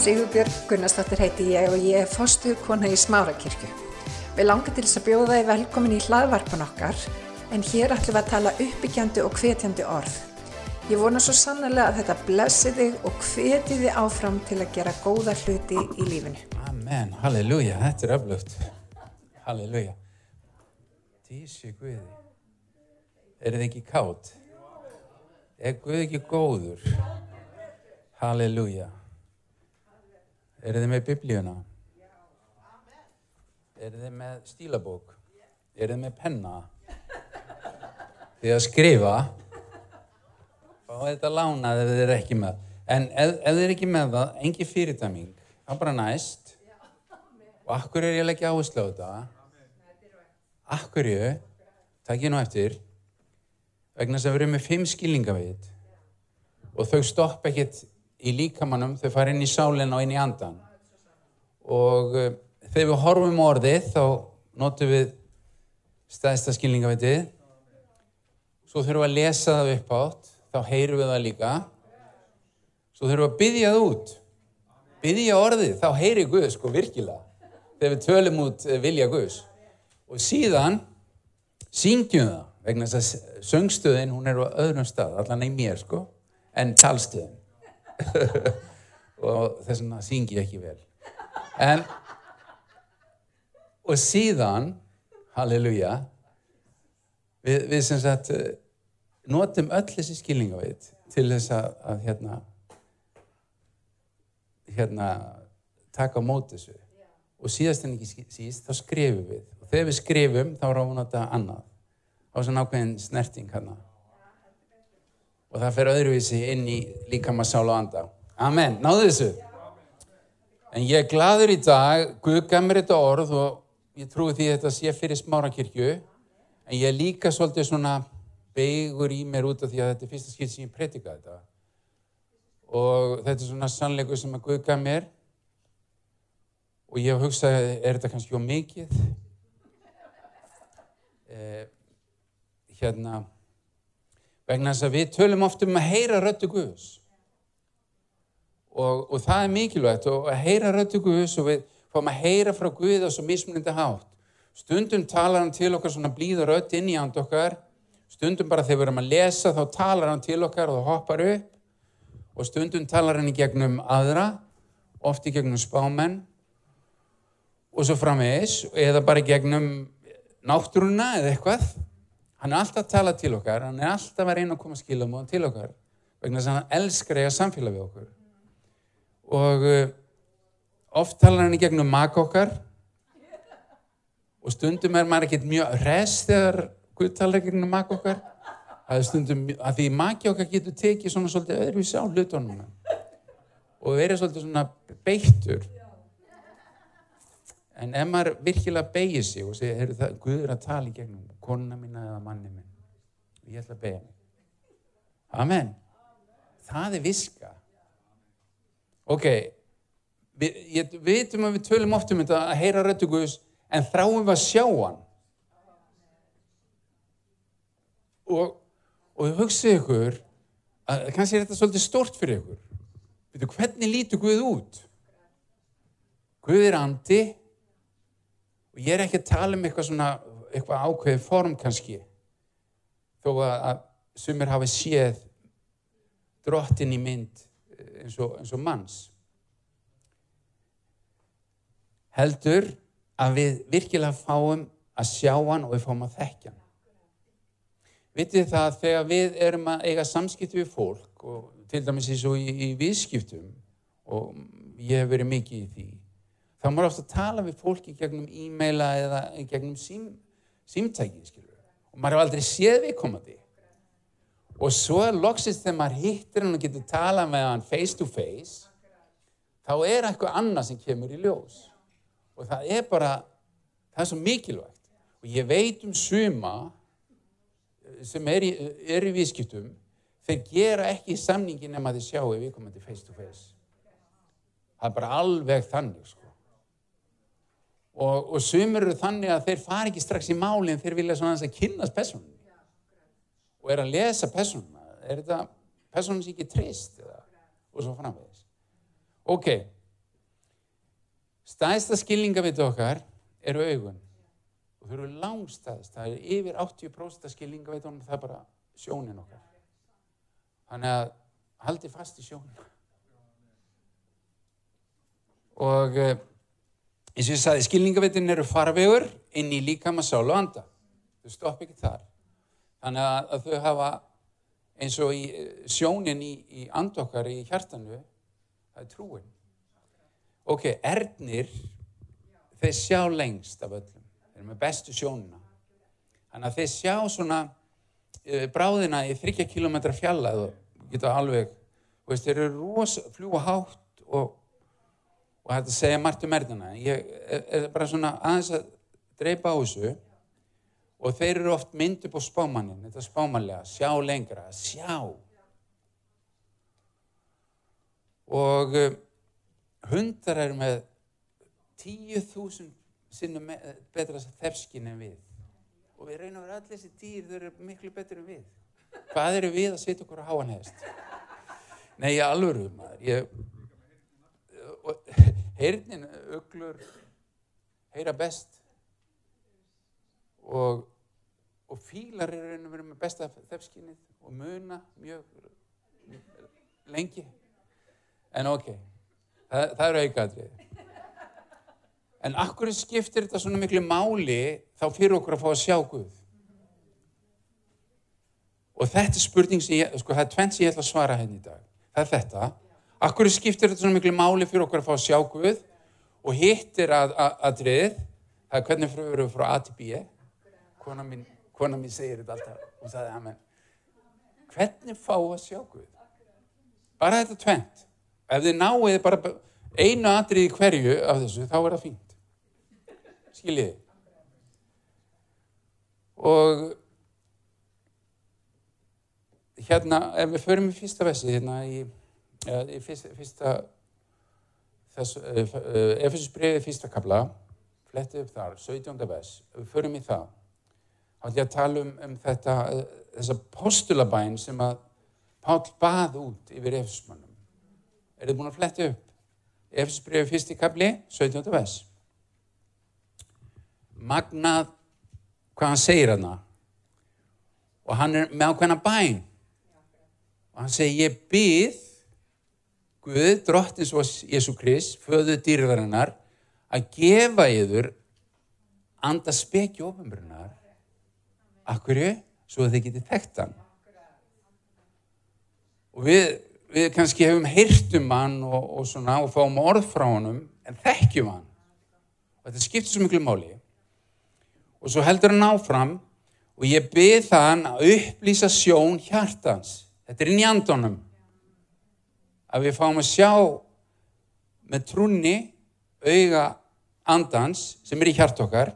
Sigurbjörg Gunnarsdóttir heiti ég og ég er fostu kona í Smárakirkju. Við langar til þess að bjóða þið velkomin í hlaðvarpan okkar en hér ætlum við að tala uppbyggjandi og hvetjandi orð. Ég vona svo sannlega að þetta blessi þig og hveti þið áfram til að gera góða hluti í lífinu. Amen, halleluja, þetta er öflugt. Halleluja. Dísi Guði. Er þið ekki kátt? Er Guð ekki góður? Halleluja. Er þið með biblíuna? Er þið með stílabók? Er þið með penna? Þið að skrifa? Fá þetta lánað ef þið er ekki með. En ef, ef þið er ekki með það, engi fyrirtæming, þá bara næst. Og akkur er ég að leggja áherslu á þetta? Akkurju, takk ég nú eftir, vegna þess að við erum með fimm skilningavit og þau stopp ekkert í líkamannum, þau fara inn í sálinn og inn í andan. Og uh, þegar við horfum orðið þá notum við stæðsta skilningavitið. Svo þurfum við að lesa það upp átt, þá heyrum við það líka. Svo þurfum við að byggja það út. Byggja orðið, þá heyri Guð sko virkilega. Þegar við tölum út eh, vilja Guðs. Og síðan syngjum það, vegna þess að söngstöðin hún er á öðrum stað, allan í mér sko, en talstöðin. og þess vegna syngi ég ekki vel. En, og síðan, halleluja, við, við sem sagt eh, notum öll þessi skilningaveit til þess að, að hérna, hérna, taka á móti þessu. Og síðast en ekki síst, þá skrifum við. Og þegar við skrifum, þá ráðum við þetta annað. Á svona ákveðin snerting hana. Og það fer öðruvísi inn í líkama sál og anda. Amen. Náðu þessu. En ég er gladur í dag, Guð gaf mér þetta orð og ég trúi því að þetta sé fyrir smárakirkju. En ég er líka svolítið svona beigur í mér út af því að þetta er fyrsta skilt sem ég predika þetta. Og þetta er svona sannleiku sem að Guð gaf mér. Og ég hef hugsað, er þetta kannski á mikið? Eh, hérna, vegna þess að við tölum oft um að heyra röttu Guðs. Og, og það er mikilvægt og að heyra röttu Guðs og við fáum að heyra frá Guð á svo mismunandi hátt. Stundum talar hann til okkar svona blíður rött inn í and okkar. Stundum bara þegar við erum að lesa þá talar hann til okkar og hoppar upp. Og stundum talar hann í gegnum aðra, oft í gegnum spámenn og svo framvegis eða bara gegnum náttúruna eða eitthvað. Hann er alltaf að tala til okkar, hann er alltaf að reyna að koma skilum til okkar vegna þess að hann elskar eiga samfélag við okkur. Og uh, oft talar hann í gegnum maka okkar og stundum er maður ekkert mjög res þegar Guð talar í gegnum maka okkar. Er stundum, að því maki okkar getur tekið svona svolítið öðruvísi á hlutunum og verið svolítið svona beittur. En ef maður virkilega beigir sig og segir, heyrðu það, Guð er að tala í gegnum konuna mína eða manni minn. Ég ætla að beigja mig. Amen. Það er viska. Ok, við, ég, við veitum að við tölum oft um þetta að heyra röttu Guðs, en þráum við að sjá hann. Og, og hugsa ykkur, að kannski er þetta svolítið stort fyrir ykkur. Veitu, hvernig lítur Guð út? Guð er andi, og ég er ekki að tala um eitthvað svona eitthvað ákveðið form kannski. Þó að, sumir hafi séð drottin í mynd eins og, eins og manns. Heldur að við virkilega fáum að sjá hann og við fáum að þekkja hann. Vitið það að þegar við erum að eiga samskipti við fólk og til dæmis eins og í, í viðskiptum og ég hef verið mikið í því þá maður ofta að tala við fólki gegnum e-maila eða gegnum sím, símtæki, skilur. Og maður hefur aldrei séð viðkomandi. Og svo loksist þegar maður hittir hann og getur talað með hann face to face, þá er eitthvað annað sem kemur í ljós. Og það er bara, það er svo mikilvægt. Og ég veit um suma sem er í, er í viðskiptum, þeir gera ekki samningin nema þeir sjáu viðkomandi face to face. Það er bara alveg þannig, sko. Og, og sumur eru þannig að þeir fari ekki strax í máli en þeir vilja svona að kynast personum og er að lesa personum er þetta personum sem ekki trist eða, og svo framvegis ok, Stæðsta skilningavit okkar eru augun. Og þau eru langstæðist. Það er yfir 80% skilningavitunum, það er bara sjónin okkar. Þannig að haldi fast í sjónina. Og eh, eins og ég sagði, skilningavitin eru farvegur inn í líkama sál og anda. Þau stopp ekki þar. Þannig að, að þau hafa eins og í eh, sjónin í, í andokkar í hjartanu, það er trúin. Ok, ernir, þeir sjá lengst af öllum. Þeir eru með bestu sjónina. Þannig að þeir sjá svona uh, bráðina í 30 km fjallað og geta alveg, veist, þeir eru rosa, fljúa hátt og, og hægt að segja margt um ernina. Ég er, bara svona aðeins að dreipa á þessu og þeir eru oft mynd upp á spámannin, þetta spámanlega, sjá lengra, sjá. Og uh, hundar eru með 10.000 sinnum betra þefskin en við. Og við reynum að vera allir þessi dýr, þau eru miklu betur en við. Hvað eru við að setja okkur á háanhest? Nei, alvöru, maður. Ég, heyrnin, uglur, heyra best. Og, og fílar eru að vera með besta þefskinnið og muna mjög lengi. En ok, það, það eru aukaðrið. En akkur skiptir þetta svona miklu máli þá fyrir okkur að fá að sjá Guð? Og þetta er spurning sem ég, sko það er tvent sem ég ætla að svara henni í dag. Það er þetta. Akkur skiptir þetta svona miklu máli fyrir okkur að fá að sjá Guð? Og hitt er að, að, aðrið, það er hvernig fyrir við frá A til B. Kona mín, kona mín segir þetta alltaf. Hún sagði, amen. Hvernig fá að sjá Guð? Bara þetta tvent. Ef þið náið bara einu aðrið í hverju af þessu, þá er það fínt skiljiði. Og hérna, ef við förum í fyrsta vessi, hérna í, í fyrsta, fyrsta þessu, Efesusbreiði fyrsta kabla, flettið upp þar, 17. vers, við förum í það, þá ætlum ég að tala um, um þetta, þessa postulabæn sem að Pál bað út yfir Efesmannum. Er þið búin að flettið upp? Efesusbreiði fyrsti kabli, 17. vers magnað hvað hann segir hana og hann er með ákveðna bæn og hann segir ég byð Guð, drottins og Jésu Krist, föðu dýrverðinar að gefa yður anda spekja ofinbrunar akkurju, svo að þið getið þekkt hann. Og við, við kannski hefum heyrt um hann og, og svona og fáum orð frá hann en þekkjum hann. Og þetta skiptir svo miklu máli. Og svo heldur hann áfram og ég byrð þann að upplýsa sjón hjartans. Þetta er inn í andunum. Að við fáum að sjá með trúni auga andans sem er í hjart okkar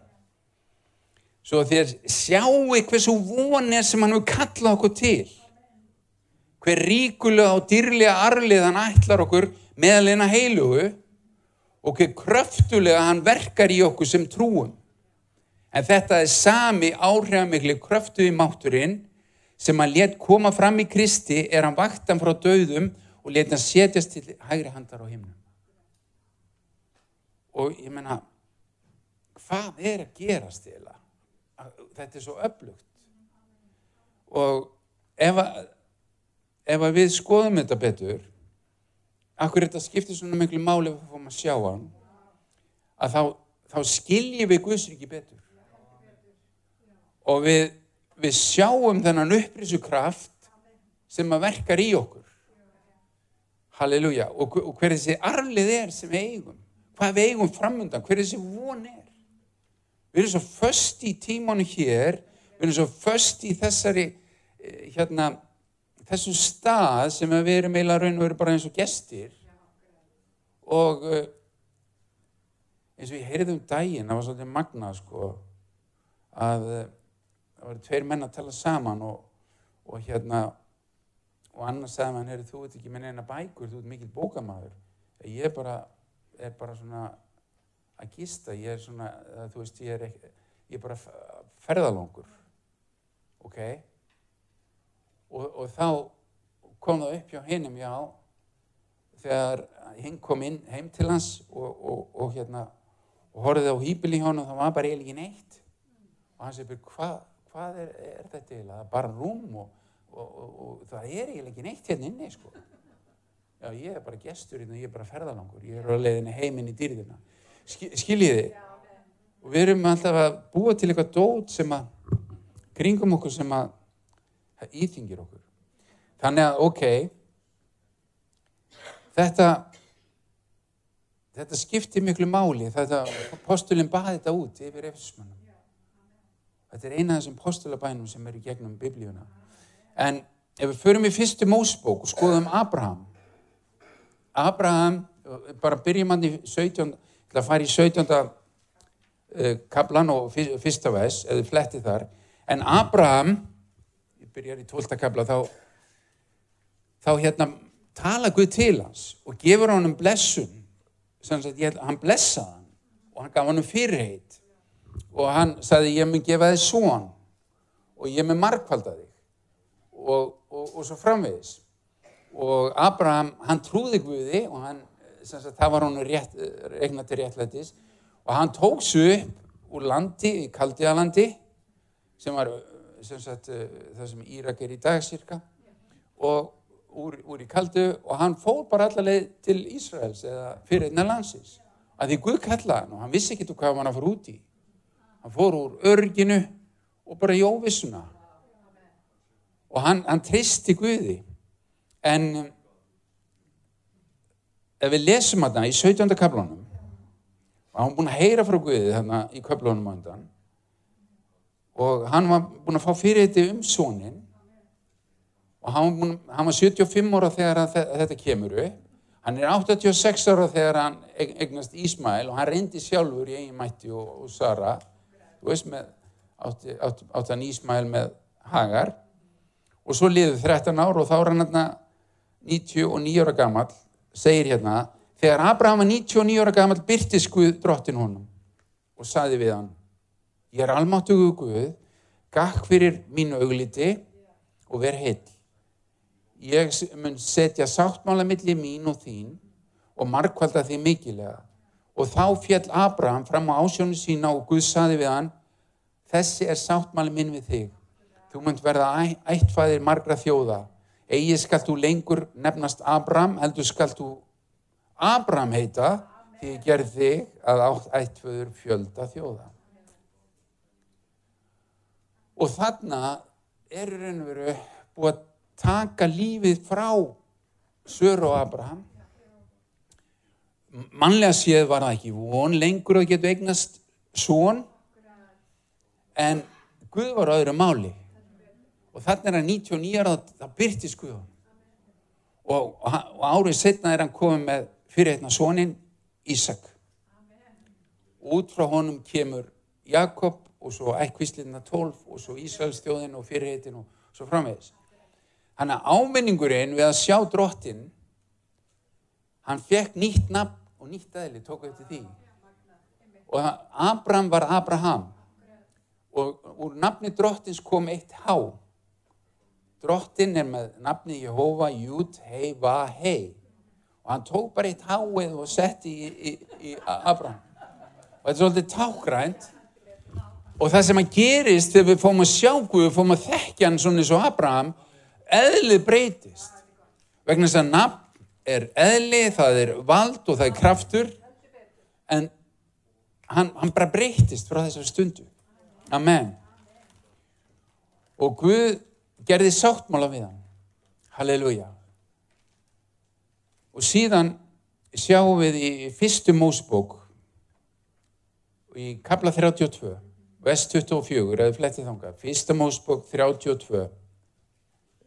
svo þér sjáu hversu vonir sem hann hefur kallað okkur til. Hver ríkulega og dýrlega arlið hann ætlar okkur meðalina heilugu og hver kröftulega hann verkar í okkur sem trúum. En þetta er sami áhrifamikli kröftu í mátturinn sem hann let koma fram í Kristi er hann vaktan frá döðum og let hann setjast til hægri handar á himnum. Og ég menna, hvað er að gerast eða? Þetta er svo öflugt. Og ef, að, ef að við skoðum þetta betur, akkur þetta skiptir svona miklu máli ef við fórum að sjá hann, að þá, þá skiljum við Guðsriki betur og við, við sjáum þennan upprísu kraft sem að verkar í okkur. Halleluja. Og, og hver þessi arlið er sem við eigum. Hvað við eigum framöndan. Hver þessi von er. Við erum svo först í tímanu hér. Við erum svo först í þessari, eh, hérna, þessum stað sem við erum eiginlega raun og veru bara eins og gestir. Og eh, eins og ég heyrði um daginn, það var svolítið magnað sko, að eh, það voru tveir menn að tala saman og, og hérna og annars sagði hann, þú ert ekki með neina bækur, þú ert mikil bókamæður ég er bara, er bara svona að gista, ég er svona þú veist, ég er, ekki, ég er bara ferðalongur ok? Og, og þá kom það upp hjá hinnum, já þegar hinn kom inn heim til hans og, og, og hérna og horfið á hýpil í honum það var bara eiginlega neitt. Og hann segir hvað hva er, er þetta eiginlega? Það er bara rúm og, og það er eiginlega ekki neitt hérna inni sko. Já ég er bara gestur hérna ég er bara ferðalangur. Ég er á leiðinni heiminn í dýrðina. Skiljiði? Og við erum alltaf að búa til eitthvað dót sem að kringum okkur sem að íþingir okkur. Þannig að ok þetta þetta skiptir miklu máli. Þetta postulinn baði þetta út yfir efismannum þetta er eina af þessum postulabænum sem eru gegnum biblíuna en ef við förum í fyrstu mósbók og skoðum Abraham Abraham bara byrjum hann í 17 það fær í 17. Eh, kaplan og fyrsta vers eða fletti þar en Abraham ég byrjar í 12. kapla þá þá hérna tala Guð til hans og gefur hann um blessun Sagt, ég, hann blessaði hann og hann gaf hann um fyrirheit og hann sagði ég mun gefa þið svon og ég mun markvalda þig og, og, og svo framvegis. Og Abraham hann trúði Guði og hann, sagt, það var hann rétt, regna til réttlætis. Og hann tók svo upp úr landi í Kaldiðalandi sem var sem sagt, það sem Írak er í dag cirka og úr, úr í kaldu. Og hann fór bara allaveg til Ísraels eða fyrir einna landsins. Að því Guð kallaði hann og hann vissi ekki hvað hann að fara út í. Hann fór úr örginu og bara í óvissuna og hann, hann tristi Guði. En um, ef við lesum þetta í 17. kaplunum og hann var búin að heyra frá Guði þarna í kaplunum á undan. Og hann var búin að fá fyrir þetta um sónin og hann, hann var 75 ára þegar þetta kemur upp. Hann er 86 ára þegar hann egnast Ísmæl og hann reyndi sjálfur í eigin mætti og, og Sara. Þú veist með átti, átti, átti hann Ísmæl með Hagar og svo liður 13 ár og þá er hann hérna 99 ára gammal segir hérna þegar Abraham var 99 ára gammal byrti skuð drottin honum og saði við hann ég er almáttugu Guð gakk fyrir mínu augliti og ver heill. Ég mun setja sáttmála millir mín og þín og markvalda því mikilega og þá fjall Abraham fram á ásjónu sína og Guð saði við hann þessi er sáttmáli minn við þig þú munt verða ættfæðir margra þjóða. Eigi skalt þú lengur nefnast Abraham heldur skalt þú Abraham heita því ég gerð þig að átt ættföður fjölda þjóða. Og þarna er raun og veru búið að taka lífið frá Söru og Abraham. Mannlega séð var það ekki von lengur að geta eignast svon en Guð var öðru máli og þannig er hann 99 ára það byrtist Guð og, og árið setna er hann komið með fyrir hérna svonin Ísak. Út frá honum kemur Jakob og svo ækkvíslina 12 og svo Ísraelstjóðin og fyrirheitin og svo framvegis. Þannig að áminningurinn við að sjá drottin, hann fekk nýtt nafn og nýtt aðli, tók eftir því. Og Abraham var Abraham. Og úr nafni drottins kom eitt há. Drottin er með nafni Jehova, Jút, Hei, Va, Hei. Og hann tók bara eitt háið og setti í, í, í Abraham. Og þetta er svolítið tákrænt. Og það sem að gerist þegar við fórum að sjá Guð, við fórum að þekkja hann svona eins og Abraham, eðlið breytist vegna þess að nafn er eðli, það er vald og það er kraftur en hann, hann bara breytist frá þessar stundu Amen og Guð gerði sáttmála við hann Halleluja og síðan sjáum við í fyrstu mósbók í kapla 32 vest 24, eða flettið þánga fyrsta mósbók 32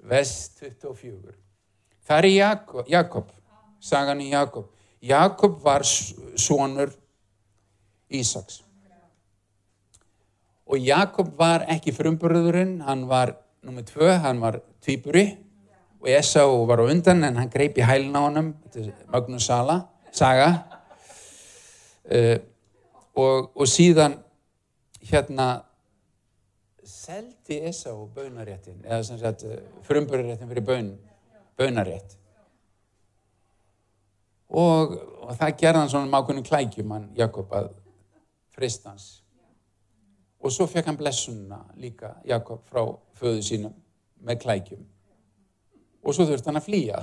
vers 24. Það er Jakob, Jakob, sagan í Jakob. Jakob var sonur Ísaks. Og Jakob var ekki frumburðurinn, hann var nummið tvö, hann var tvýburi og Esau var á undan en hann greip í hælun á honum, Magnús Sala, saga. Uh, og, og síðan hérna seldi Esá baunaréttin eða sem sagt frumburðaréttin fyrir baun, baunarétt. Og, og það gerði hann svona mákunum klækjum hann Jakob að fristans og svo fekk hann blessunna líka Jakob frá föðu sínum með klækjum. Og svo þurfti hann að flýja.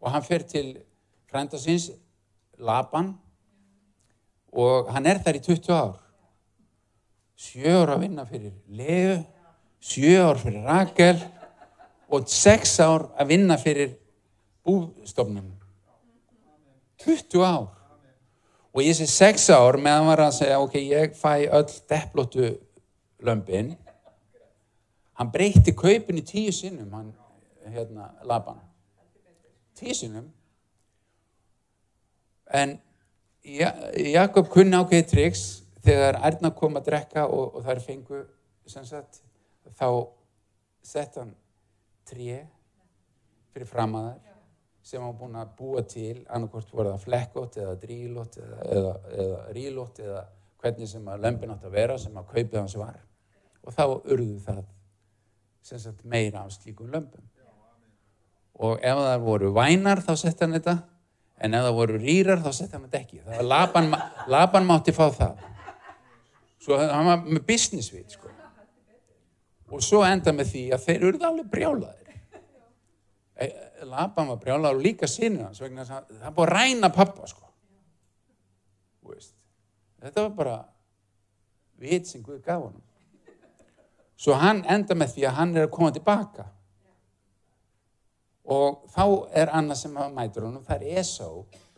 Og hann fer til frænda síns Laban og hann er þar í 20 ár. Sjö ár að vinna fyrir Leu sjö ár fyrir Rakel og sex ár að vinna fyrir bústofnum 20 ár og ég sé 6 ár meðan var að segja ok, ég fæ öll depplóttu lömpin hann breytti kaupin í tíu sinnum hann, hérna, laban tíu sinnum. En Jakob kunni ákveði triks þegar Erna kom að drekka og, og þær fengu sagt, þá sett hann tré fyrir framaðar sem hann búin að búa til annarkort voru það flekkótt eða drílótt eða, eða, eða rílótt eða hvernig sem að lömpin átt að vera sem að kaupið hans var. Og þá urðu það sagt, meira af slíkum lömpum og ef það voru vænar þá sett hann þetta. En ef það voru rýrar þá sett hann þetta ekki. Það var laban, laban mátti fá það. Svo hann var með business við sko. og svo enda með því að þeir urðu alveg brjálaðir Laban var brjálar og líka sinna hans vegna það, það búið að ræna pappa sko. þetta var bara vit sem Guð gaf honum. Svo hann enda með því að hann er að koma tilbaka. Og þá er annað sem að mætur honum það er Esá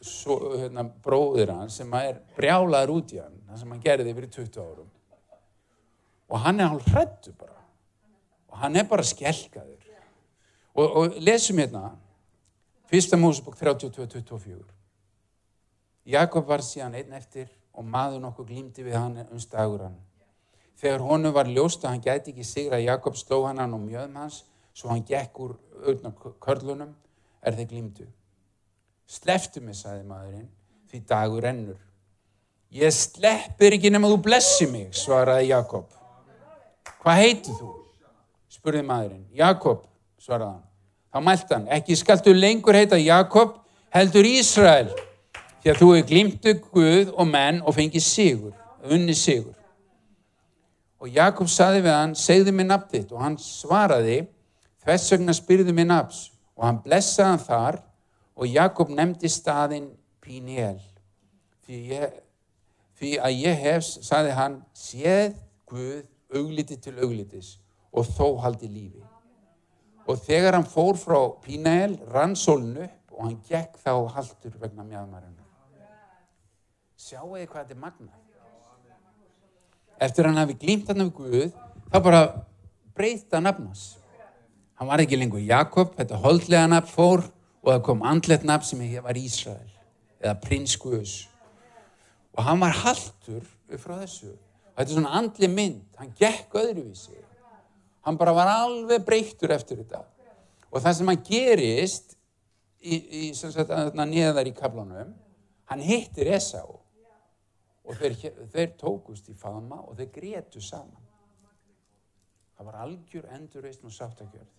svo, hérna, bróðir hann sem er brjálaður út í hann það sem hann gerði yfir 20 árum. Og hann er hálf hrættu bara. Og hann er bara skelkaður Og, og lesum hérna, fyrsta Mósebók 32-24. Jakob var síðan einn eftir og maður nokkuð glýmdi við hann um stagur hann. Þegar honu var ljóst að hann gæti ekki sigra Jakob sló hann hann og mjöðum hans svo hann gekk úr auðna körlunum er þeir glýmdu. Sleftu mig, saði maðurinn, því dagur ennur. Ég sleppir ekki nema þú blessi mig, svaraði Jakob. Hvað heitir þú? spurði maðurinn. Jakob, svaraði hann. Þá mælt hann, ekki skaltu lengur heita Jakob, heldur Ísrael, því að þú hefur glimtu Guð og menn og fengið sigur, unni sigur. Og Jakob saði við hann, segðu mig nafn þitt og hann svaraði, þess vegna spyrðu mig nafns og hann blessaði hann þar og Jakob nefndi staðinn Píniel. Því, því að ég hef, saði hann, séð Guð augliti til auglitis og þó haldi lífi og þegar hann fór frá Pínael rann sólun upp og hann gekk þá haldur vegna mjöðmarinn sjáu þið hvað þetta er magna eftir hann hafi glýmt hann af Guð þá bara breyta nafnas hann var ekki lengur Jakob þetta holdlega nafn fór og það kom andlet nafn sem var Ísrael eða prins Guðs. Og hann var haldur frá þessu. Og þetta er svona andli mynd. Hann gekk öðruvísi hann bara var alveg breyttur eftir þetta. Og það sem hann gerist í, í sagt, neðar í kaplanum hann hittir Esá og þeir, þeir tókust í fama og þeir gretu saman. Það var algjör endurreist og sáttakjörð.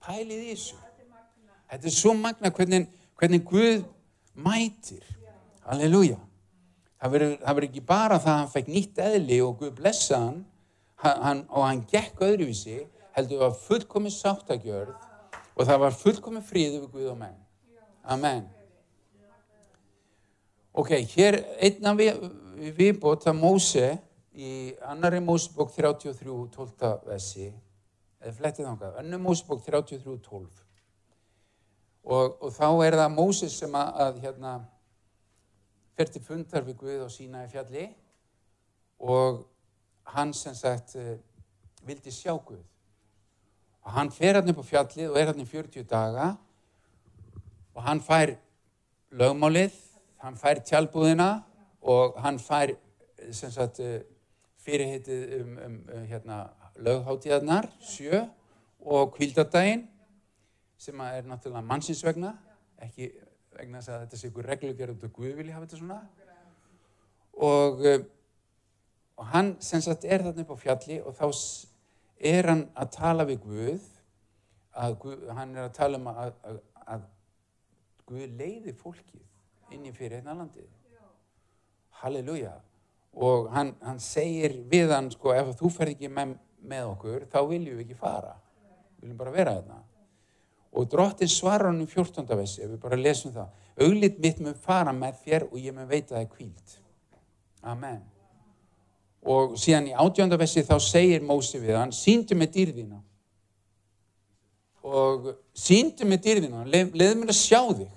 Pælið í þessu. Þetta er svo magna hvernig, hvernig Guð mætir. Halleluja. Það verður ekki bara það að hann fekk nýtt eðli og Guð blessa hann hann, og hann gekk öðruvísi heldur að fullkomi sáttagjörð og það var fullkomi fríðu við Guð og menn. Amen. Ok, hér einna við, viðbót að Móse í annari Mósebók 33, 12. vessi eða flettið ánga, annar Mósebók 33, 12 og, og þá er það Móses sem að, að hérna fer til fundar við Guð og sína í fjalli og hann sem sagt eh, vildi sjá Guð. Og hann fer hann upp á fjallið og er hann í 40 daga. Og hann fær lögmálið, hann fær tjálbúðina og hann fær eh, sem sagt eh, fyrirheitið um, um, hérna, lögháttíðarnar, sjö og kvildardaginn sem er náttúrulega mannsins vegna ekki vegna að þetta sé ykkur reglugjörð og Guð vilja hafa þetta svona. Og og hann sem sagt er þarna upp á fjalli og þá er hann að tala við Guð Guð, hann er að tala um að, að, að Guð leiði fólkið inn í fyrir hérna landið. Halleluja. Og hann, hann segir við hann, sko, ef þú fer ekki með, með okkur, þá viljum við ekki fara. Við viljum bara vera þarna. Og drottin svarar hann í 14. vessi, ef við bara lesum það. Auglitt mitt mun fara með þér og ég mun veita það kvíld. Amen. Og síðan í átjönda vessi þá segir Mósi við hann, síndu með dýrðina. Og síndu með dýrðina, leð, leð mér að sjá þig.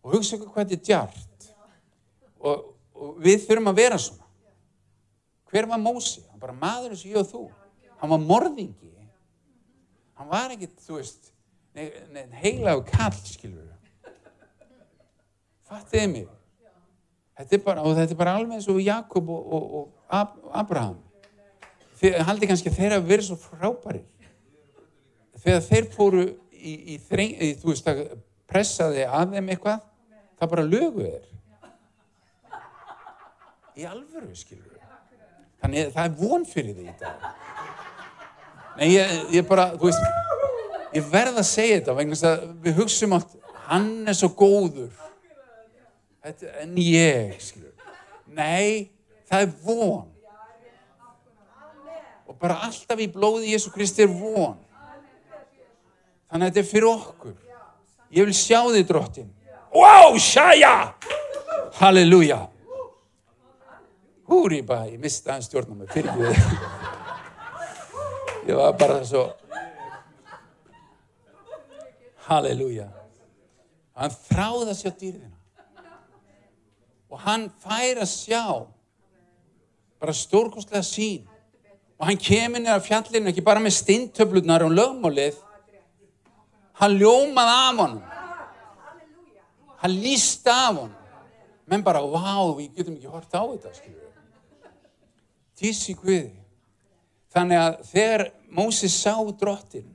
Og hugsa ykkur hvað þetta er djart. Og, og við þurfum að vera svona. Hver var Mósi? Hann bara maður eins og ég og þú. Hann var morðingi. Hann var ekkit, þú veist, heilaðu kall, skilur. Fattiði mig. Þetta bara, og þetta er bara alveg eins og Jakob og, og, og Ab Abraham. Þið haldi kannski að þeir hafa verið svo frábæri. Þegar þeir fóru í, í, þreng, í þú veist, að pressaði að þeim eitthvað, það bara lögu þeir. Í alvöru, skilur. Þannig það er von fyrir því dag. Nei, ég, ég bara, þú veist, ég verð að segja þetta vegna að við hugsaum allt, hann er svo góður. Þetta, en ég, skilur. Nei, það er von. Og bara alltaf í blóði Jésu Kristi er von. Þannig að þetta er fyrir okkur. Ég vil sjá þið drottin. Wow, sjæja! Halleluja! Húri bara, ég misti aðeins stjórnum með fyrir því. Ég var bara svo... Halleluja! Hann þráði að sjá dýrðina. Og hann fær að sjá bara stórkostlega sín. Og hann kemur niður á fjallinu ekki bara með stintöflunar og lögmálið. Hann ljómaði af honum. Hann lísti af honum. Menn bara, vá, við getum ekki hort á þetta. Tísi Guði. Þannig að þegar Mósis sá drottin,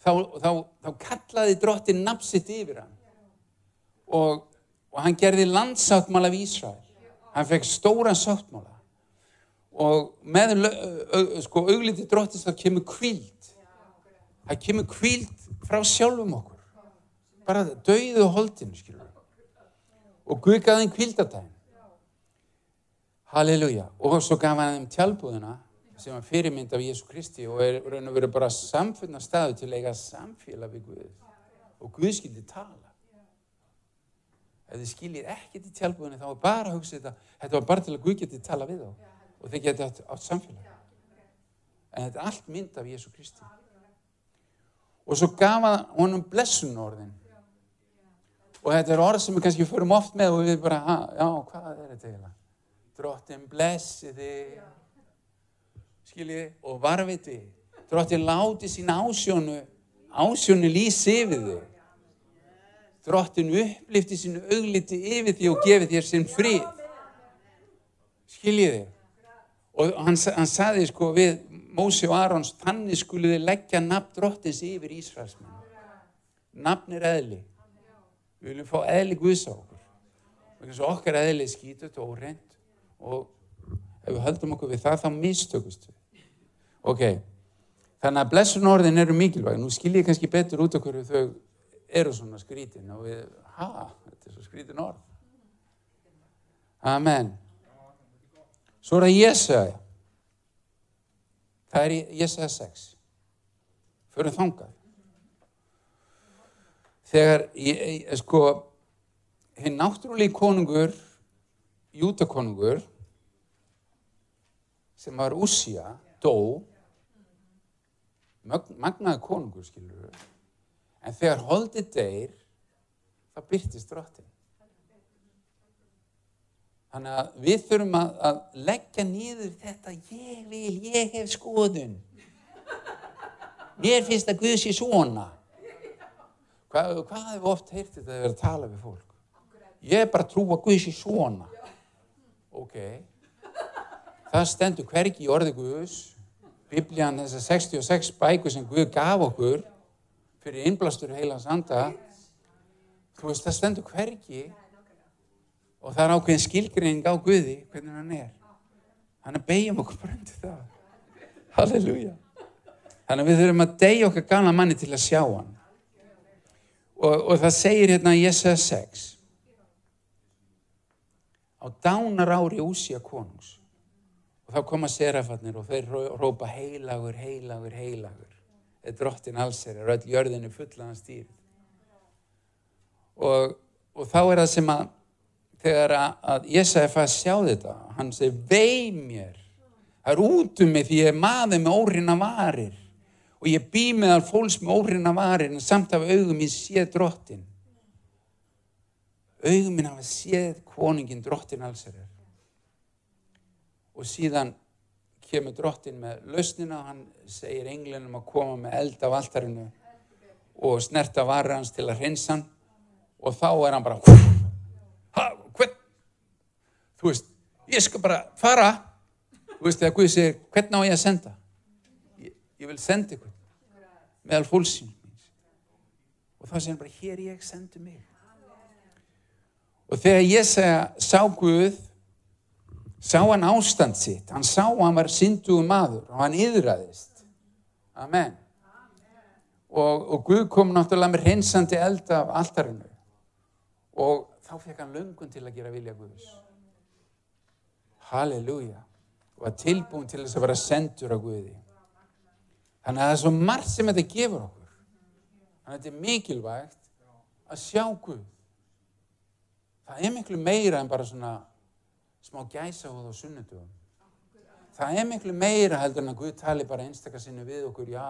þá, þá, þá kallaði drottin napsitt yfir hann. Og, og hann gerði landsáttmála við Ísrael. Hann fekk stóran sáttmála. Og með sko, augliti drottins þá kemur kvíld. Það kemur kvíld frá sjálfum okkur. Bara döiðu holdinu, skilur. Og Guð gaf þeim kvíldatægin. Halleluja. Og svo gaf hann þeim tjálbúðina sem var fyrirmynd af Jésu Kristi og er raun og verið bara samfunna staðu til að eiga samfélag við Guð. Og Guð skildi tala. Ef þið skiljið ekkert í tjálbúðinu þá er bara að hugsa þetta, þetta var bara til að Guð geti tala við þá og þeir geti átt, átt samfélag. En þetta er allt mynd af Jésu Kristi. Og svo gaf hann honum blessunorðin. Og þetta er orð sem við kannski förum oft með og við bara, já, hvað er þetta eiginlega? Drottin blessi þig, skiljiði, og varviti. Drottin láti sín ásjónu, ásjónu lýsi yfir þig. Drottin upplifti sín augliti yfir því og gefi þér sinn frið. Skiljiði. Og hann, hann saði sko við Mósi og Arons, þannig skuliði leggja nafn drottins yfir Ísraelsmenn. Nafn er eðli. Við viljum fá eðli Guðs á okkur. Og okkar eðli er skítut og óreint og ef við höldum okkur við það þá mistökust við. Ok, þannig að blessun orðin eru mikilvæg. Nú skil ég kannski betur út okkur þau eru svona skrítin og við, ha, þetta er svo skrítin orð. Amen. Svo er það Jésaja. Það er Jésaja 6. Förum þangað. Þegar, ég, sko, hinn náttúrulega konungur, jútakonungur, sem var Ússia, dó, magnaði konungur, skilur við, en þegar holdið deyr, það byrtist drottin. Þannig að við þurfum að, að leggja nýður þetta, ég vil, ég hef skoðun. Mér finnst að Guð sé svona. Hvað, hvað hefur oft heyrt þetta að vera að tala við fólk? Ég er bara að trúa að Guð sé svona. Ok. Það stendur hvergi í orði Guðs. Biblían, þessar 66 bækur sem Guð gaf okkur fyrir innblastur heilans anda. Þú veist, það stendur hvergi og það er ákveðin skilgreining á Guði hvernig hann er. Þannig að beigjum okkur undir það. Halleluja. Þannig að við þurfum að deyja okkar gana manni til að sjá hann. og, og það segir hérna í Jesa 6 á dánar ári úsja konungs og þá koma serafarnir og þeir ró- rópa heilagur, heilagur, heilagur er drottin allsir, er öll jörðinu fullaðan stýr og, og þá er það sem að þegar að, að Jesaja fæði að sjá þetta hann segi vei mér. Það er út um mig því ég er maður með órinna varir. Og ég bý meðal fólks með órinna varir en samt af augum ég séð drottin. Augum minn hafa séð konungin drottin allsherjar og síðan kemur drottin með lausnina hann segir englinum að koma með eld af altarinu og snerta varir hans til að hreinsa hann. Og þá er hann bara ha, hvern þú veist, ég skal bara fara. Þú veist, þegar Guð segir hvern á ég að senda? Ég, ég vil senda ykkur meðal fólksins míns og þá segir hann bara, hér ég sendu mig. Og þegar ég segja sá Guð sá hann ástand sitt. Hann sá að hann var syndugu maður og hann yðraðist Amen. Og, og Guð kom náttúrulega með reynsandi eld af altarinu. Og þá fekk hann löngun til að gera vilja Guðs. Halleluja. Og var tilbúin til þess að vera sendur á Guði. Þannig að það er svo margt sem þetta gefur okkur. Þannig að þetta er mikilvægt að sjá Guð. Það er miklu meira en bara svona smá gæsahóð á sunnudugum það er miklu meira heldur en að Guð tali bara einstakar sinni við okkur já,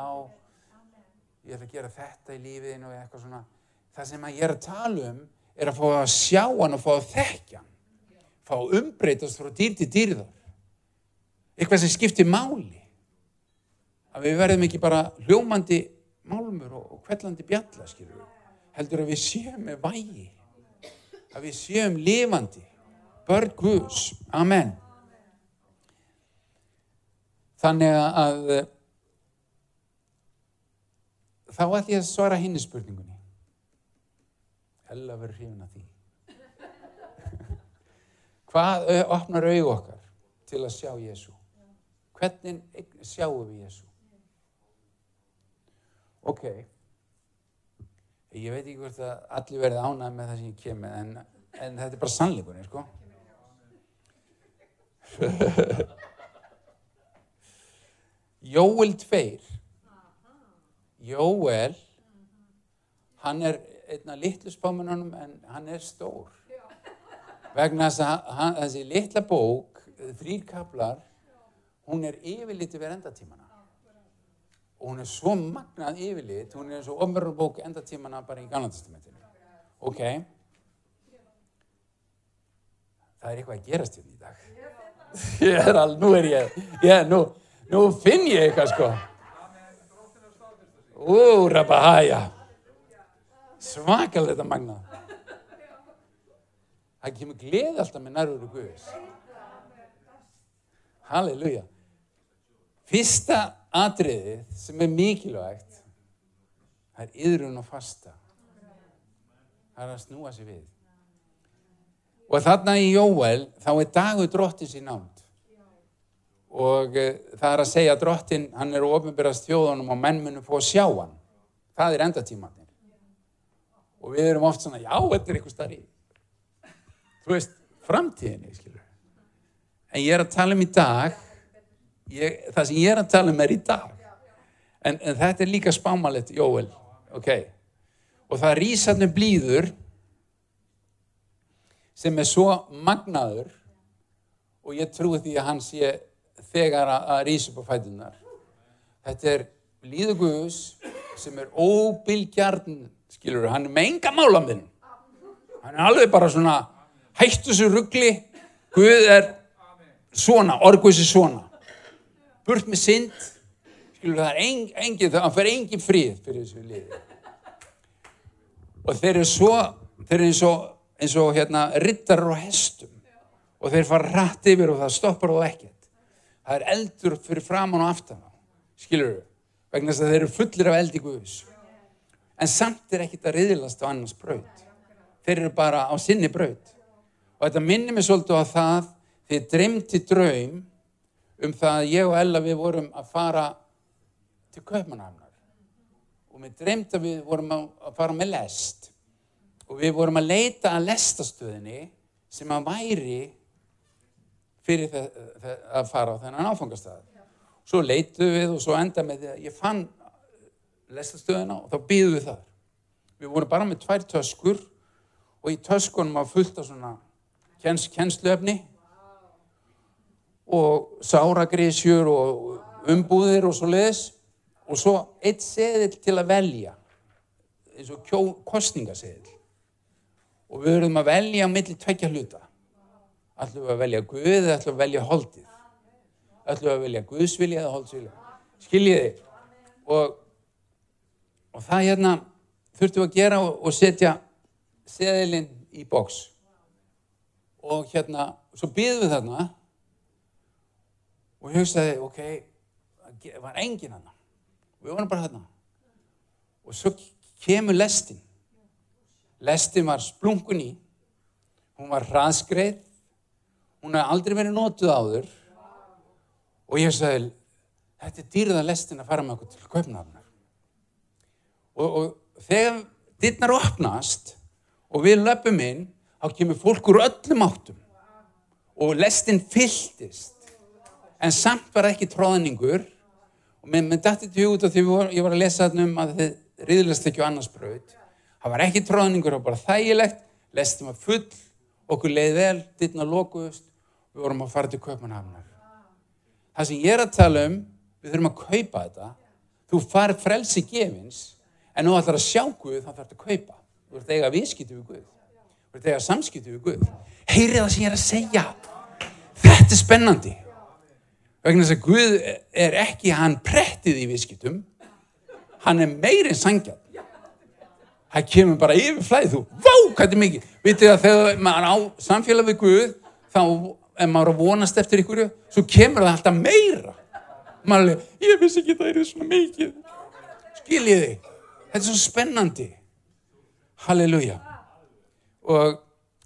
ég ætla að gera þetta í lífiðinu og eitthvað svona. Það sem að ég er að tala um er að fá að sjá hann og fá að þekkja hann. Fá að umbreytast frá dýr til dýrðar. Eitthvað sem skiptir máli. Að við verðum ekki bara hljómandi málmur og, og kvellandi bjalla skilur við, heldur að við séum með vægi. Að við séum lifandi börn Guðs, Amen. Þannig að eh, þá ætlum ég að svara hinni spurningunni. Hella verður hrifin að því. Hvað ö- opnar augu okkar til að sjá Jésu hvernig sjáum við Jésu ok. Ég veit ekki hvort að allir verði ánægð með það sem ég kem með en, en þetta er bara sannleikunni sko Jóel 2 Jóel hann er einna litlu spámanunum en hann er stór. Vegna þess að hann, þessi litla bók þrýr kaplar hún er yfirlit yfir endatímana. Og hún er svo magnað yfirlit hún er eins og ofnverður bók endatímana bara í ganlandestamentinu ok? Það er eitthvað að gerast hérna í dag ég er alveg, nú er ég ég, nú, nú finn ég eitthvað sko. Ú, rabahæja svakalega þetta magnað það kemur gleði alltaf með nærveru Guðs. Halleluja. Fyrsta atriðið sem er mikilvægt það er yðrun og fasta. Það er að snúa sig við og þarna í Jóel þá er dagur drottins í nánd. Og uh, það er að segja að drottin hann er ofinbyrðast þjóðunum og menn munum fóða sjá hann. Það er endatímanir og við erum oft svona, já, þetta er eitthvað starri. Þú veist, framtíðinni skilur en ég er að tala um í dag ég, það sem ég er að tala um er í dag. En, en þetta er líka spámalett Jóel, ok. Og það hann blíður sem er svo magnaður og ég trúi því að hann sé þegar að, rísa upp á fætunar þetta er blíður Guðs sem er óbylgjarn skilur hann er með enga málaminn hann er alveg bara svona hættu þessu ruggli Guð er svona, orguðs er svona. Burt með synd. Skilur það er engin, engin það fer engin frið fyrir þessu liði. Og þeir eru svo þeir eru eins og, eins og hérna rittarar og hestum. Og þeir fara rætt yfir og það stoppar þá ekkert. Það er eldur fyrir framan og aftan skilur þau, vegna þess að þeir eru fullir af eldi Guðs. En samt er ekkert að riðlast á annars braut. Þeir eru bara á sinni braut. Og þetta minnir mig svolítið á það þegar dreymti draum um það að ég og Ella við vorum að fara til Kaupmannhamnar og mér dreymt að við vorum að fara með lest og við vorum að leita að lestastöðinni sem að væri fyrir það, það, að fara á þennan áfangastæð. Svo leituðum við og svo enda með því að ég fann lestastöðina og þá býðum við þar. Við vorum bara með tvær töskur og í töskunum var fullt af svona kens, kensluefni og sáragrísjur og umbúðir og svo leiðis og svo eitt seðil til að velja eins og kjó, kostningaseðil og við verðum að velja á milli tveikja hluta. Ætlum við að velja Guð eða ætlum við að velja holdið? Ætlum við að velja Guðsvilja eða holdsvilja skiljiði og, og það hérna þurftum við að gera og, og setja seðilinn í bóks og hérna svo býðum við þarna. Og ég hugsaði ok, það var engin hann við vorum bara þarna. Og svo kemur lestin lestin var splunkun í. Hún var hraðskreið. Hún hefði aldrei verið nótuð áður. Og ég sagði þetta er dýrða lestin að fara með okkur til kaupnafnar og, og þegar dittnar opnast og við löpum inn þá kemur fólk úr öllum áttum. Og lestin fylltist. En samt var ekki tróðningur og mér, dætti til hug út af því ég var að lesa þarna um að þið riðlast ekki á annars bröð það var ekki tróðningur og bara þægilegt. Lestin var full. Okkur leið vel, dittna lokuðust. Við vorum að fara til Kaupmannhafnar það sem ég er að tala um við þurfum að kaupa þetta. Þú farið frelsi gefins en þú ætlar að sjá Guð þá þarf þetta að kaupa. Þú ert eiga viðskiptu við Guð. Þú ert eiga samskiptu við Guð. Heyrið það sem ég er að segja. Þetta er spennandi. Vegna þess að Guð er ekki hann prettið í viðskiptum. Hann er meirinn sangjan það kemur bara yfir flæð þú, vá, hvað er mikið. Vitið að þegar maður á samfélag við Guð þá ef maður er að vonast eftir ykkur svo kemur það alltaf meira. Maður er, ég vissi ekki það er svona mikið. Skiljiði? Þetta er svo spennandi. Halleluja. Og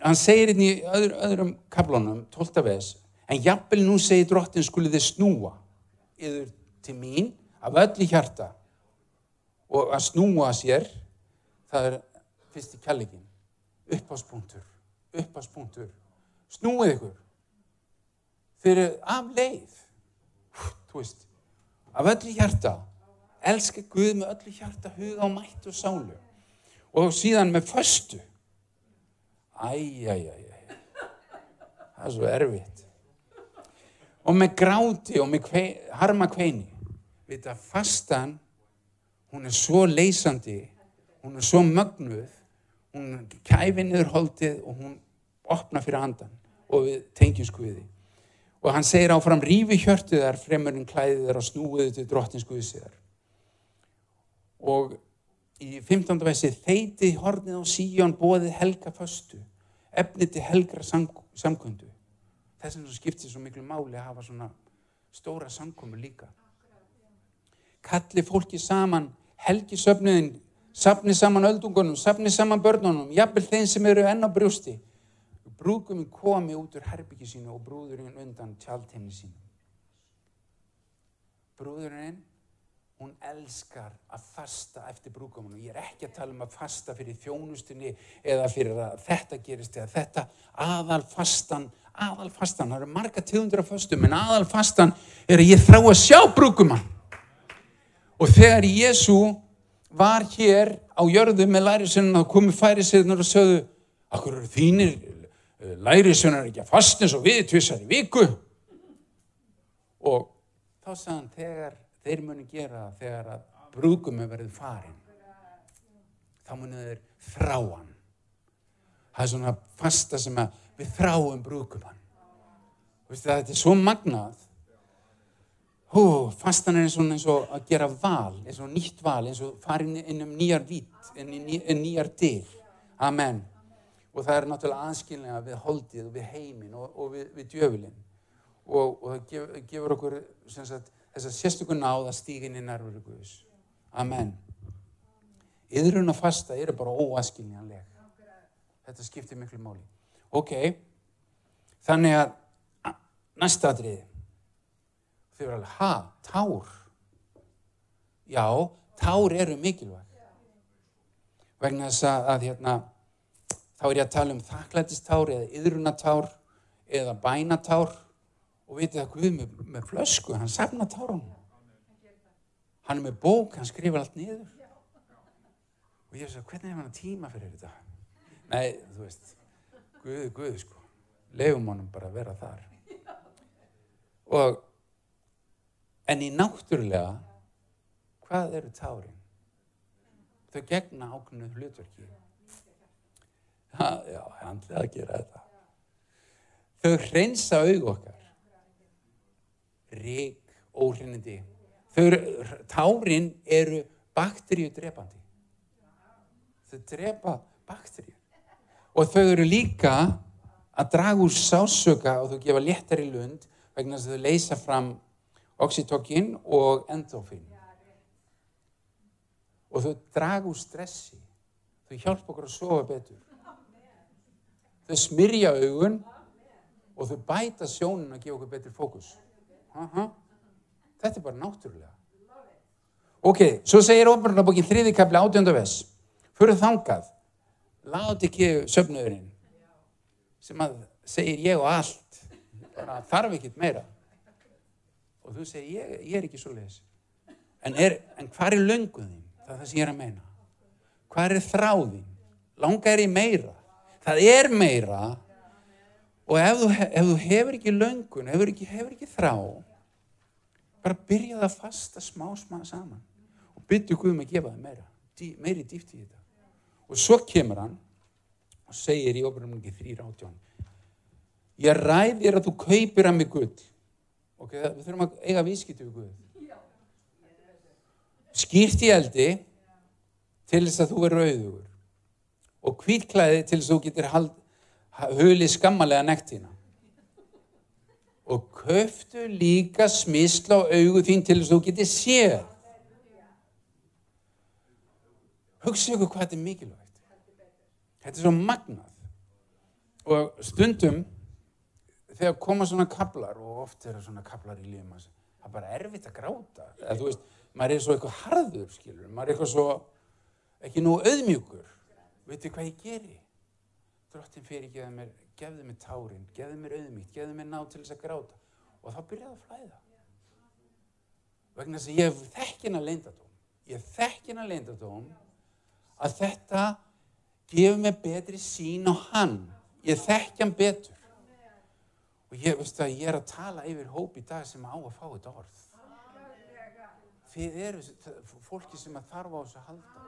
hann segir hérna í öðru, öðrum kaplónum 12. ves en jafnvel nú segir drottin skulið þið snúa yfir til mín af öllu hjarta og að snúa sér það er fyrst í kjallegin uppháspunktur uppháspunktur snúið ykkur. Fyrir af leið. Þú veist af öllu hjarta. Elska Guð með öllu hjarta huga og mætt og sálu. Og síðan með föstu. Æjæjæjæ það er svo erfitt. Og með gráti og með kvei, harma kveini. Veit að fastan hún er svo leysandi hún er svo mögnuð hún kæfi niður holdið og hún opna fyrir andan og við tengjum skuði og hann segir áfram rífi hjörtu þar fremur en klæði þar og snúiðu til drottinskuðu síðar og í 15. vessi þeiti hornið á síjón bóðið helga föstu efni til helgra samkundu. Þess vegna skiptir svo miklu máli að hafa svona stóra samkomi líka. Kalli fólki saman helgi söfniðin safni saman öldungunum, safni saman börnunum jafnvel þeim sem eru enn á brjústi brúðguminn komi út úr herbyggi sínu og brúðurinn undan tjaldheimni sínu. Brúðurinn, hún elskar að fasta eftir brúðguminn og ég er ekki að tala um að fasta fyrir þjónustunni eða fyrir að þetta gerist eða þetta. Aðalfastan, aðalfastan, það eru marga tíðundur af fastum en aðalfastan er að ég þrá að sjá brúðgumann. Og þegar Jésu var hér á jörðu með lærisunum þá komu færisirnar og sögðu Akkur eru þínir lærisveinar ekki að fast eins og við tvissar í viku? Og þá sagðan þegar þeir muni gera þegar að brúkum er verið farin þá muni þeir þráan það er svona fasta sem að við þráum brúkumann þetta er svo magnað Hú, fastan er eins og, eins og að gera val, eins og nýtt val, eins og farin inn um nýjar vít, inn í nýjar dyr. Amen og það er náttúrulega aðskilninga við holdið og við heiminn og, og við, við djöfulinn og, og það gef, gefur okkur sagt, þess að sérstökur náð að stíginni nærveru Guðs. Amen. Yðrun og fasta eru bara óaskilninganleg. Þetta skiptir miklu máli. Ok, þannig að næsta atriði, þau verður alveg, ha, tár? Já, tár eru mikilvæg. Vegna þess að, hérna, þá er ég að tala um þakklætistár eða yðrunatár eða bænatár. Og vitið að Guð með, með flösku, hann safna tárunum. Hann er með bók, hann skrifar allt niður. Og ég sagði, hvernig er hann tíma fyrir þetta? Nei, þú veist Guð, Guð sko. Leifum honum bara að vera þar. Og en í náttúrulega hvað eru tárin? Þau gegna ákveðnu hlutverki. Ha, já, handlega að gera þetta. Þau hreinsa aug okkar. Rík, eru, tárin eru bakteríu drepandi þau drepa bakteríu og þau eru líka að draga úr sásöka og þau gefa léttari lund vegna þess að þau leysa fram oxytokín og endofín og þau draga úr stressi. Þau hjálpa okkur að sofa betur. Þau smyrja augun og þau bæta sjónin að gefa okkur betur fókus. Aha. þetta er bara náttúrulega. Ok, svo segir ofnbarnabókin þriðikabli átjöndaves fyrir þangað. Láti ekki söfnöðurinn sem að segir ég og allt. Þarf ekkert meira og þú segir ég, ég er ekki svo leiðis en, en hvað er lönguðin það er það sem ég er að meina. Hvað er þráðin langa er í meira. Það er meira. Og ef þú, ef þú hefur ekki löngun hefur ekki, hefur ekki þrá bara byrja það fasta smá smá saman. Og byrju Guðum að gefa það meira dý, meiri dýft í þetta. Og svo kemur hann og segir í ofurumlingi 3.18 ég ræðir að þú kaupir að mig Guð ok, við þurfum að eiga vískýtu við Guð. Skýrt í eldi til þess að þú verður auðugur og kvítklæði til þess að þú getur hulið skammalega nektina. Og köftu líka smisla á augu þín til þess að þú getur séð. Hugsa ykkur hvað þetta er mikilvægt. Þetta er svo magnað. Og stundum þegar koma svona kablar og oft eru svona kablar í lífum það er bara erfitt að gráta eða þú veist, maður er svo eitthvað harður skilur, maður er eitthvað svo ekki nú auðmjúkur. Veitu hvað ég geri? Drottin fyrir geða mér, gefðu mér tárin gefðu mér auðmýtt, gefðu mér ná til þess að gráta. Og þá byrjaði að flæða. Vegna þess að ég þekkin að leindadóm ég þekkin að leindadóm að þetta gefur mér betri sín á hann. Ég þekkja hann betur og ég veist að ég er að tala yfir hóp í dag sem á að fá þetta orð. Þið eru fólki sem að þarfa á þessu halda.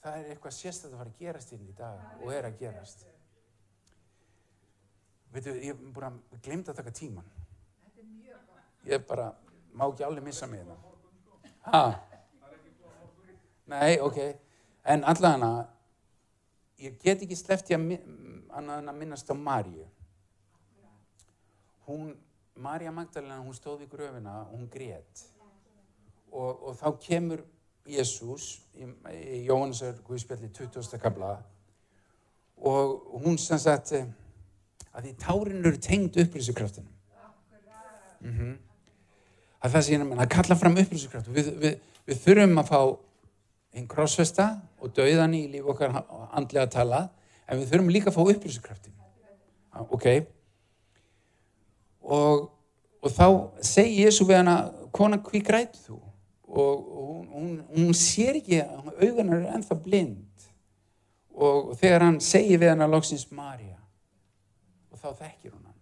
Það er eitthvað sérstætt að fara að gerast inn í dag og er að gerast. Veitu, ég búin að glemta að taka tíman ég er bara má ekki alveg missa mig þetta ha? Nei, ok. En allavega ég get ekki slefti að minnast á Marju hún Marja Magdalena, hún stóð í gröfina hún grét. Og, og þá kemur Jésús í, í Jóhannesar Guðspjalli 20. kabla og hún sem sagt að því tárin eru tengd upplýsukraftinu mm -hmm. að það sé að kalla fram upplýsukraft við, við, við þurfum að fá einn krossfesta og dauðan í líf okkar andlega tala en við þurfum líka að fá upplýsukraftin ok og, og þá segi Jésu við hana kona hví grætu þú? Og hún, hún, hún sér ekki auðvitað er ennþá blind. Og þegar hann segi við hana loksins Marja og þá þekkir hún hann.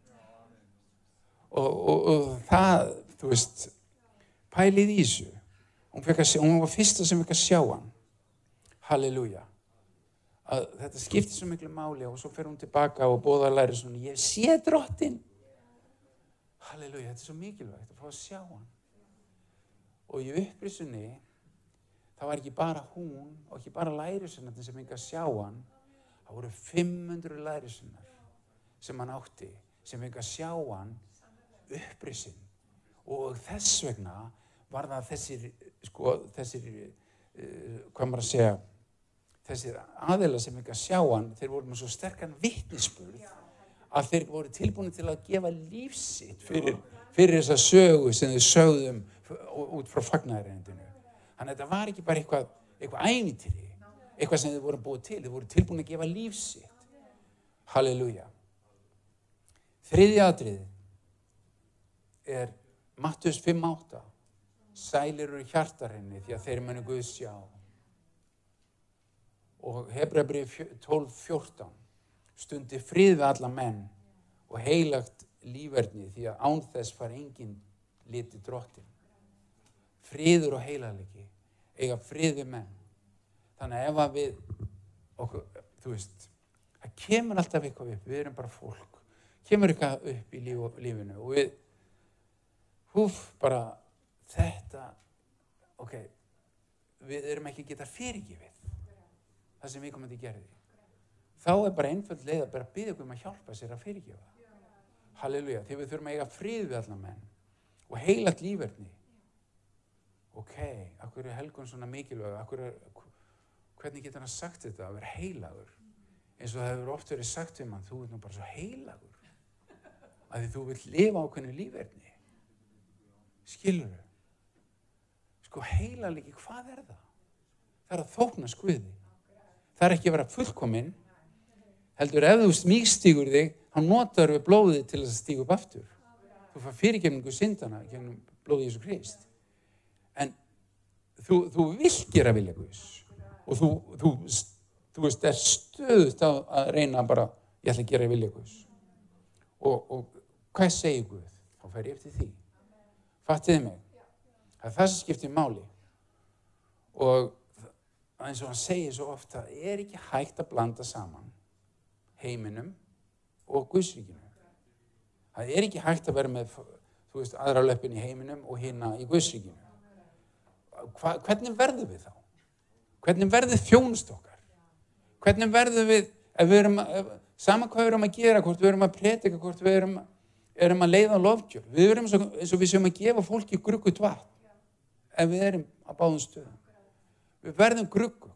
Og, og, og það þú veist pælið í þessu. Hún, hún var fyrsta sem fikk að sjá hann. Halleluja. Að þetta skiptir svo miklu máli og svo fer hún tilbaka og bóða að læra svona ég sé drottin halleluja, þetta er svo mikilvægt að fá að sjá hann. Og í upprisunni það var ekki bara hún og ekki bara lærisunnar sem fengi að sjá hann. Það voru 500 lærisunnar sem hann átti sem fengi að sjá hann upprisun og þess vegna var það þessir sko þessir uh, hvað maður að segja þessir aðeila sem fengi að sjá hann þeir voru með svo sterkan vittnisspurð að þeir voru tilbúin til að gefa lífsitt fyrir, fyrir þessa sögu sem þau sögðum út frá fagnæðarindinu Þannig að þetta var ekki bara eitthvað, eitthvað ævintýri, eitthvað sem þið voru búið til, þið voru tilbúin að gefa lífsitt. Halleluja. Þriði aðrið er Mattus 5.8. Sælir eru hjartarinni því að þeir munu Guð sjá. Og Hebrabrið 12.14. Stundi frið við alla menn og heilagt lífverðni því að án þess far enginn liti drottin. Friður og heilalegi eiga frið við menn. Þannig að ef að við, okkur, þú veist, það kemur alltaf eitthvað upp, við erum bara fólk, kemur eitthvað upp í líf, lífinu og við, húf, bara þetta, ok, við erum ekki geta fyrirgifið það sem við komum til að gera því. Þá er bara einföld leið að bara byggja um að hjálpa sér að fyrirgefa. Halleluja, því við þurfum að eiga frið við allar menn og heilat lífverðni. Ok, akkur er Helgun svona mikilvæg, er, hvernig getur hann sagt þetta að vera heilagur? Eins og það hefur oft verið sagt um hann, þú er nú bara svo heilagur að því þú vill lifa ákveðinu lífverðni. Skilur þau? Sko heilalegi, hvað er það? Það er að þókna skuði. Það er ekki að vera fullkominn, heldur ef þú smíkstígur þig, þá notar við blóðið til að stígu upp aftur. Þú fær fyrirgefningu syndana gennum blóðið Jésu Krist. En þú, þú vil gera vilja Guðs og þú, þú, þú veist, er stöðut að reyna bara, ég ætla að gera vilja Guðs. Og, og hvað segir Guð? Þá fær ég eftir því. Fattiði mig. Það er það sem skiptir máli. Og eins og hann segir svo ofta, er ekki hægt að blanda saman heiminum og Guðsríkinu. Það er ekki hægt að vera með, veist, aðra löpun í heiminum og hérna í Guðsríkinu. Hvernig verður við þá? Hvernig verður þjónust okkar? Hvernig verður við, við erum, ef, sama hvað við erum að gera, hvort við erum að predika, hvort við erum, erum að leiða lofgjör. Við erum eins og við séum að gefa fólki gruggut vatn ef við erum á báðum stöðum. Við verðum gruggug.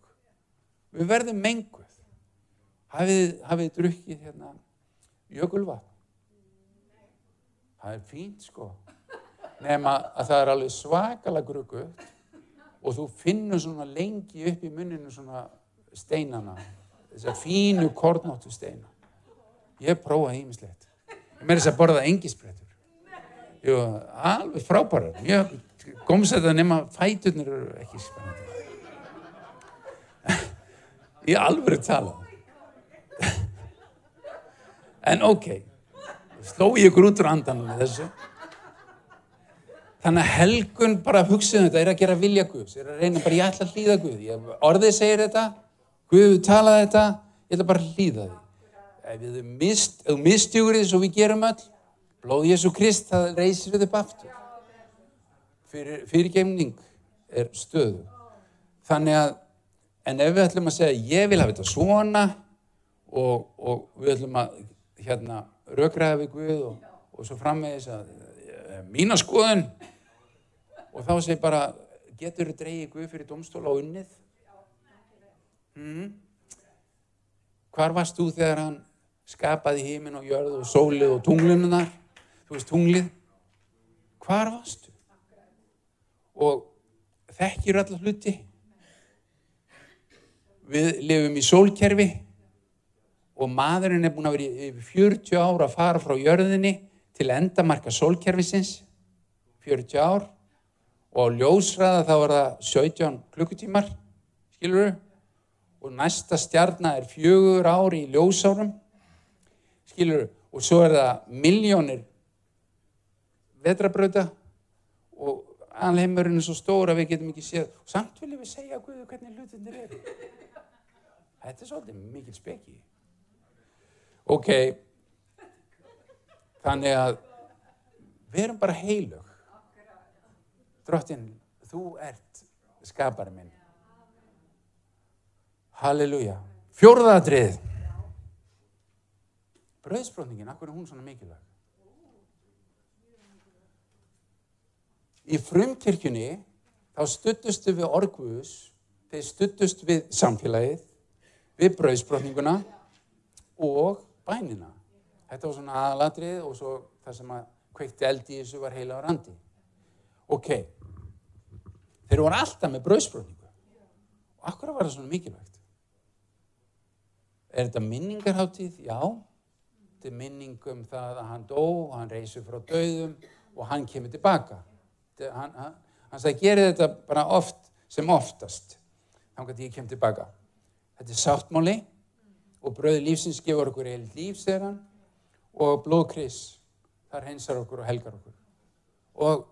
Við verðum menguð. Hafið, hafið drukkið hérna jökulvatn. Það er fínt sko. Nefna að það er alveg svakalega grugguð og þú finnur svona lengi upp í munninu svona steinana. Þessar fínu kornóttu steina. Ég prófaði ímislegt. Ég með þess að borða engisbrettur. Jú, alveg frábæra. Ég góms þetta nema fæturnir eru ekki spennandi. Ég alveg tala. En ok, sló ég ykkur út úr andan með þessu. Þannig að helgun bara hugsaðum þetta er að gera vilja Guðs, er að reyna bara ég ætla að hlýða Guð. Ég, orðið segir þetta, Guð talaði þetta, ég ætla bara að hlýða því. Ef við mist, mistjúgur því svo við gerum öll, blóð Jésu Krist, það reysir við upp aftur. Fyrir, fyrirgeimning er stöðu. Þannig að, en ef við ætlum að segja ég vil hafa þetta svona og, og við ætlum að hérna raukraða við Guð og, og svo framvegis að e, mína skoðun. Og þá segir bara getur þið dreyið Guð fyrir domstóla á unnið? Mm. hvar varst þú þegar hann skapaði hímin og jörð og sólið og tunglununar þú veist tunglið. Hvar varst þú? Og þekkir allar hluti. Við lifum í sólkerfi og maðurinn er búin að vera í 40 ár að fara frá jörðinni til endamarka sólkerfisins. 40 ár. Og á ljósræða þá er það 17 klukkutímar skilur og næsta stjarnar er fjögur ári í ljósárum skilur og svo er það miljónir vetrabröða og alheimurinn er svo stóra við getum ekki séð. Og samt viljum við segja Guðu hvernig hlutinir eru. Þetta er svolítið mikil speki ok. Þannig að við erum bara heilug drottin þú ert skapari minn. Halleluja. Fjórðadrið bröðsbrotningin, akkur er hún svona mikilvæg? Í frumkirkjunni þá stuttustu við orguðus þeir stuttust við samfélagið við bröðsbrotninguna og bænina. Þetta var svona aðalatrið og svo það sem að kveikti eldi í þessu var heila á randi. Ok, Þeir voru alltaf með brauðsbrotningu. Og akkur var það svona mikilvægt? Er þetta minningarháttíð? Já. Þetta er minning um það að hann dó, hann reysur frá döðum og hann kemur tilbaka. Þetta, hann, hann, hann sagði, gerði þetta bara oft sem oftast. Þannig að ég kem tilbaka. Þetta er sáttmáli og bröði lífsins gefur okkur heilt líf, segir hann, og blóðkris, þar hensar okkur og helgar okkur. Og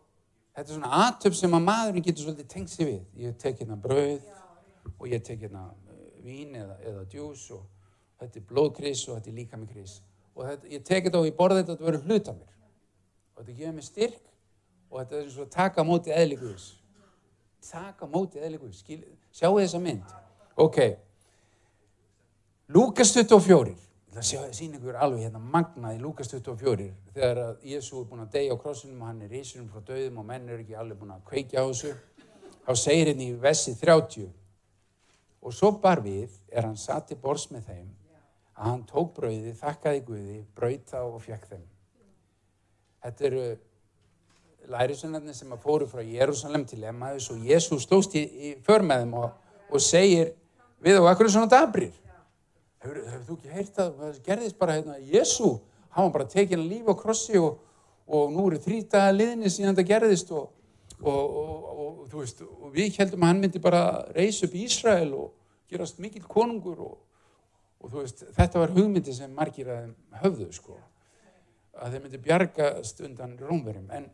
þetta er svona aðtöp sem að maðurinn getur svolítið tengt sér við. Ég tek hérna bröð og ég tek hérna vín eða, eða djús og þetta er blóðkris og þetta er líka með kris. Og þetta, ég tek þetta og ég borða þetta að þetta verður hlut af mér. Og þetta gefur mér styrk og þetta er svona taka mótið eðlíkuðis. Taka mótið eðlíkuðis. Sjáu þessa mynd. Ok. Lúkas 24. Það sjá það sín ykkur alveg hérna magnað í Lúkas 24 þegar að Jésu er búin að deyja á krossinum og hann er reysunum frá döðum og menn er ekki alveg búin að kveikja á þessu. Þá segir henni í vessi 30 og svo bar við er hann satt í bors með þeim að hann tók brauði, þakkaði Guði, brauta og fjekk þeim. Þetta eru lærisvennarnir sem að fóru frá Jérúsalem til Emmaus og Jésu stóst í, í förmeðum og, og segir við og akkur er svona dabrir. Hefur, hefur þú ekki heyrt að það gerðist bara hérna, Jésu, hann var bara tekin að lífa á krossi og, og nú eru þrý dagar liðni síðan það gerðist og, og veist, við heldum að hann myndi bara reysa upp í Ísrael og gerast mikill konungur og veist, þetta var hugmyndi sem margir að höfðu sko, að þeir myndi bjargast undan rómverjum. En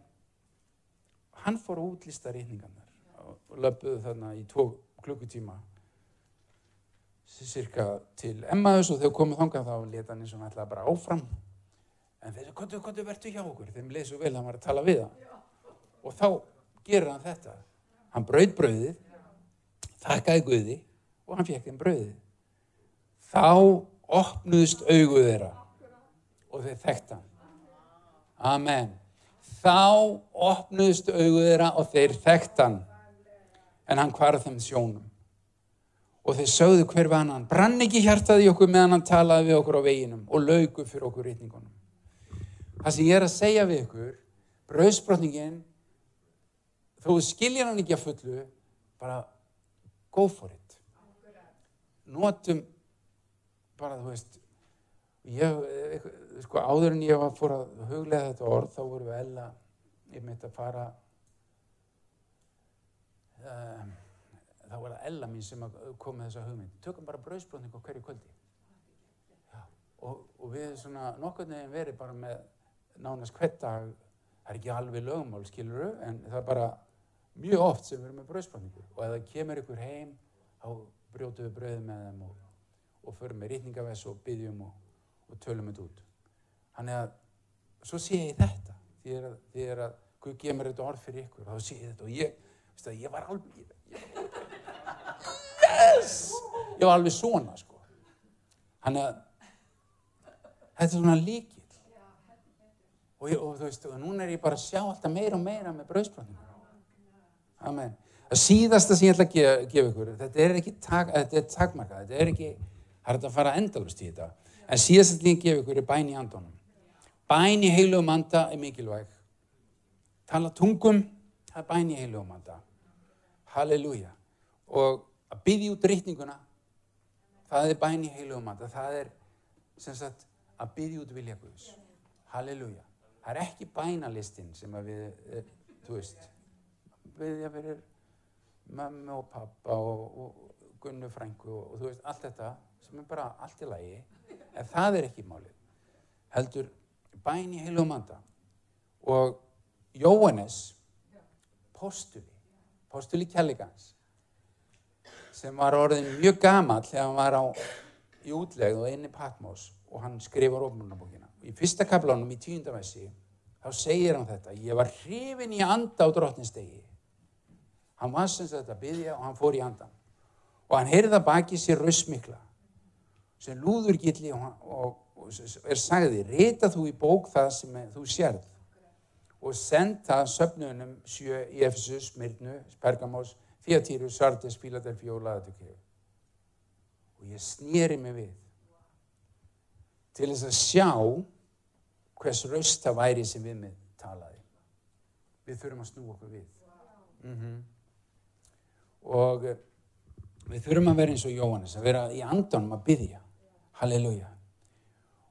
hann fór að útlista reyningarnar og löpuðu þarna í tvo klukkutíma cirka til Emmaus og þegar komið þangað þá leta hann eins og hann ætlaði bara áfram. En þeir sagði, kontu, kontu, verðu hjá okkur. Þeim leið svo vel að hann var að tala við hann. Og þá gerir hann þetta. Hann brauð brauðið þakkaði Guði og hann fekk þeim brauðið. Þá opnuðst auguð þeirra og þeir þekkt hann. Amen. Þá opnuðst auguð þeirra og þeir þekkt hann. En hann hvarð þeim sjónum og þeir sögðu hver var hann brann ekki hjartaði okkur meðan hann talaði við okkur á veginum og laugu fyrir okkur rítningunum það sem ég er að segja við ykkur brauðsbrotningin þó skiljar hann ekki að fullu bara go for it. Notum bara þú veist ég, sko áður en ég var fór að huglega þetta orð þá voru við ella ég mitt að fara um þá var það Ella mín sem kom með þessa hugmynd. Tökum bara brauðsbrotning á hverju kvöldi. Já, og, og við svona nokkur nefn verið bara með nánast hvert dag það er ekki alveg lögumál skiluru en það er bara mjög oft sem við erum með brauðsbrotningu og ef það kemur ykkur heim þá brjótu við brauð með þeim og, og förum með rítningavess og byggjum og, og tölum þetta út. Þannig að svo sé ég þetta því að, Guð gemur þetta orð fyrir ykkur þá sé ég þetta. Og ég, ég var alveg ég, var alveg svona sko. Hann er þetta er svona líkil og, ég, og þú veist, og núna er ég bara að sjá alltaf meira og meira með brauðsbrotningu amen. Það síðasta sem ég ætla að gefa, gefa ykkur þetta er ekki tak, þetta er takmarka þetta er ekki, það er þetta að fara endalust í þetta. En síðasta sem ég gefa ykkur er bæn í andunum. Bæn í heilugum anda er mikilvæg. Tala tungum það er bæn í heilugum anda. Halleluja. Og að byggja út rítninguna það er bæn í heilugum anda það er sem sagt að byggja út vilja Guðs. Halleluja. Það er ekki bænalistinn sem að við eh, þú veist byggja fyrir mömmu og pappa og, og gunnu frængu og, og þú veist allt þetta sem er bara allt í lagi. En það er ekki málið. Heldur bæn í heilugum anda og Jóhannes postuli. Postuli kjalligans sem var orðin mjög gamal þegar hann var á í útlegð og einni Patmos og hann skrifar ofnunabókina. Í fyrsta kaplánum í tíundavessi þá segir hann þetta, ég var hrifin í anda á drottinstegi. Hann var sem þetta að byggja og hann fór í andan. Og hann heyrða baki sér rausmikla sem lúður gilli og, og, og er sagði, reyta þú í bók það sem þú sérð og senda söpnunum sjö í Efesus, Myrnu, Spergamos Þíatýru, Sardis, Fíladelfí og Laðatökju. Og ég snýri mig við til þess að sjá hvers raust það væri sem við með talaði. Við þurfum að snú okkur við. Mm -hmm. og eh, við þurfum að vera eins og Jóhannes, að vera í andanum að byggja. Halleluja.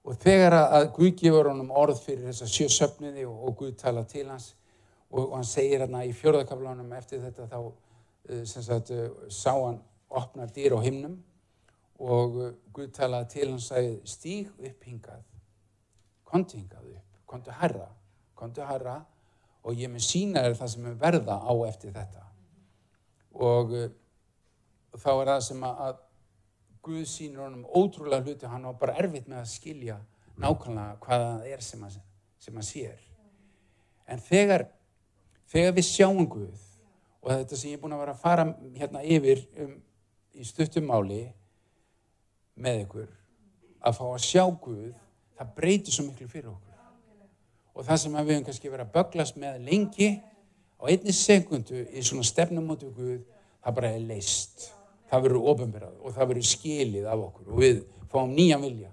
Og þegar að Guð gefur honum orð fyrir þessa sjö söfniði og, og Guð tala til hans og, og hann segir hérna í fjörðakaflunum eftir þetta þá sagt, uh, sá hann opna dýr á himnum og uh, Guð talaði til hans að stíg upp hingað, konti hingað upp, konti herra, konti herra og ég mun sína þér það sem er verða á eftir þetta. Og þá er það sem að Guð sínur honum ótrúlega hluti, hann var bara erfitt með að skilja nákvæmlega hvaða það er sem að, sem að sér. En þegar, þegar við sjáum Guð, og þetta sem ég er búin að vera að fara hérna yfir um, í stuttumáli með ykkur, að fá að sjá Guð, það breytir svo miklu fyrir okkur. Og það sem við hefum kannski verið að böglast með lengi, á einni sekundu í svona stefnum átu Guð, það bara er leist það verður ofinberað og það verður skilið af okkur og við fáum nýja vilja.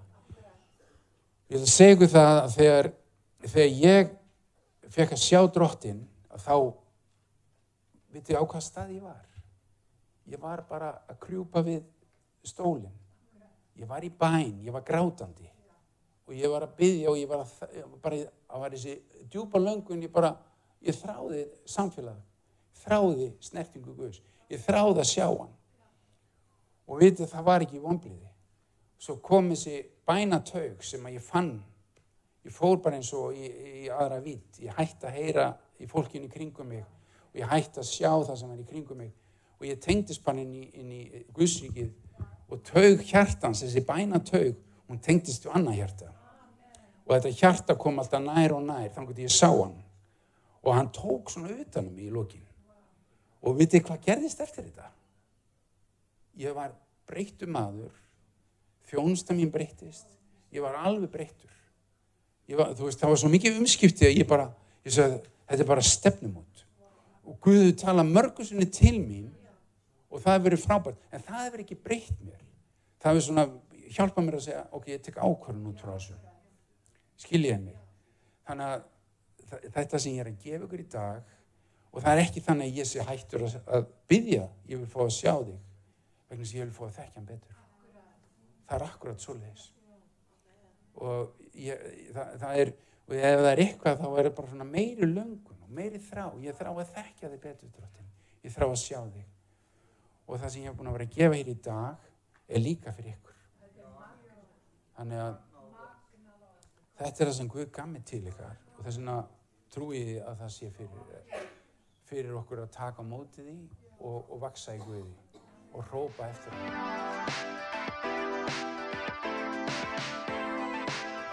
Ég að segja ykkur það að þegar, þegar ég fekk að sjá drottin að þá, vitið á hvað stað ég var? Ég var bara að krjúpa við stólinn. Ég var í bæn, ég var grátandi. Og ég var að byggja og ég var að, bara, að var þessi djúpa löngun, ég bara, ég þráði samfélag, þráði snertingu Guðs, ég þráði að sjá hann. Og vitið það var ekki vonbliði. Svo kom þessi bænataug sem að ég fann, ég fór bara eins og í, í aðra vitt, ég hætti að heyra í fólkinu kringum mig og ég hætti að sjá það sem var í kringum mig og ég tengdist bara inn í, í Guðsvíkið og taug hjartans, þessi bænataug, hún tengdist við annað hjarta og þetta hjarta kom alltaf nær og nær þannig að ég sá hann og hann tók svona utanum í lókin og vitið hvað gerðist eftir þetta? ég var breyttu maður, þjónsta mín breyttist, ég var alveg breyttur. Var, veist, það var svo mikið umskiptið að ég bara, ég sagði, þetta er bara stefnumót. Og Guðu tala mörgursunni til mín og það hefur verið frábært, en það hefur ekki breytt mér. Það hefur svona hjálpað mér að segja, ok, ég tek ákvörðun út frá þessu. Skiljiði mig. Þannig að þetta sem ég er að gefa ykkur í dag, og það er ekki þannig að ég sé hættur að byggja, ég vil fá að sjá þig vegna sem ég vil fá að þekkja hann betur. Það er akkurat svo leiðis. Og ég, það, það er, og ef það er eitthvað þá er það bara svona meiri löngun og meiri þrá. Ég þrá að þekkja þig betur, drottin. Ég þrá að sjá þig. Og það sem ég hef búin að vera að gefa hér í dag er líka fyrir ykkur. Þannig að þetta er það sem Guð gaf mig til ykkar og þess vegna trúi ég að það sé fyrir, fyrir okkur að taka mótið í og, og vaksa í Guði og rópa eftir hann.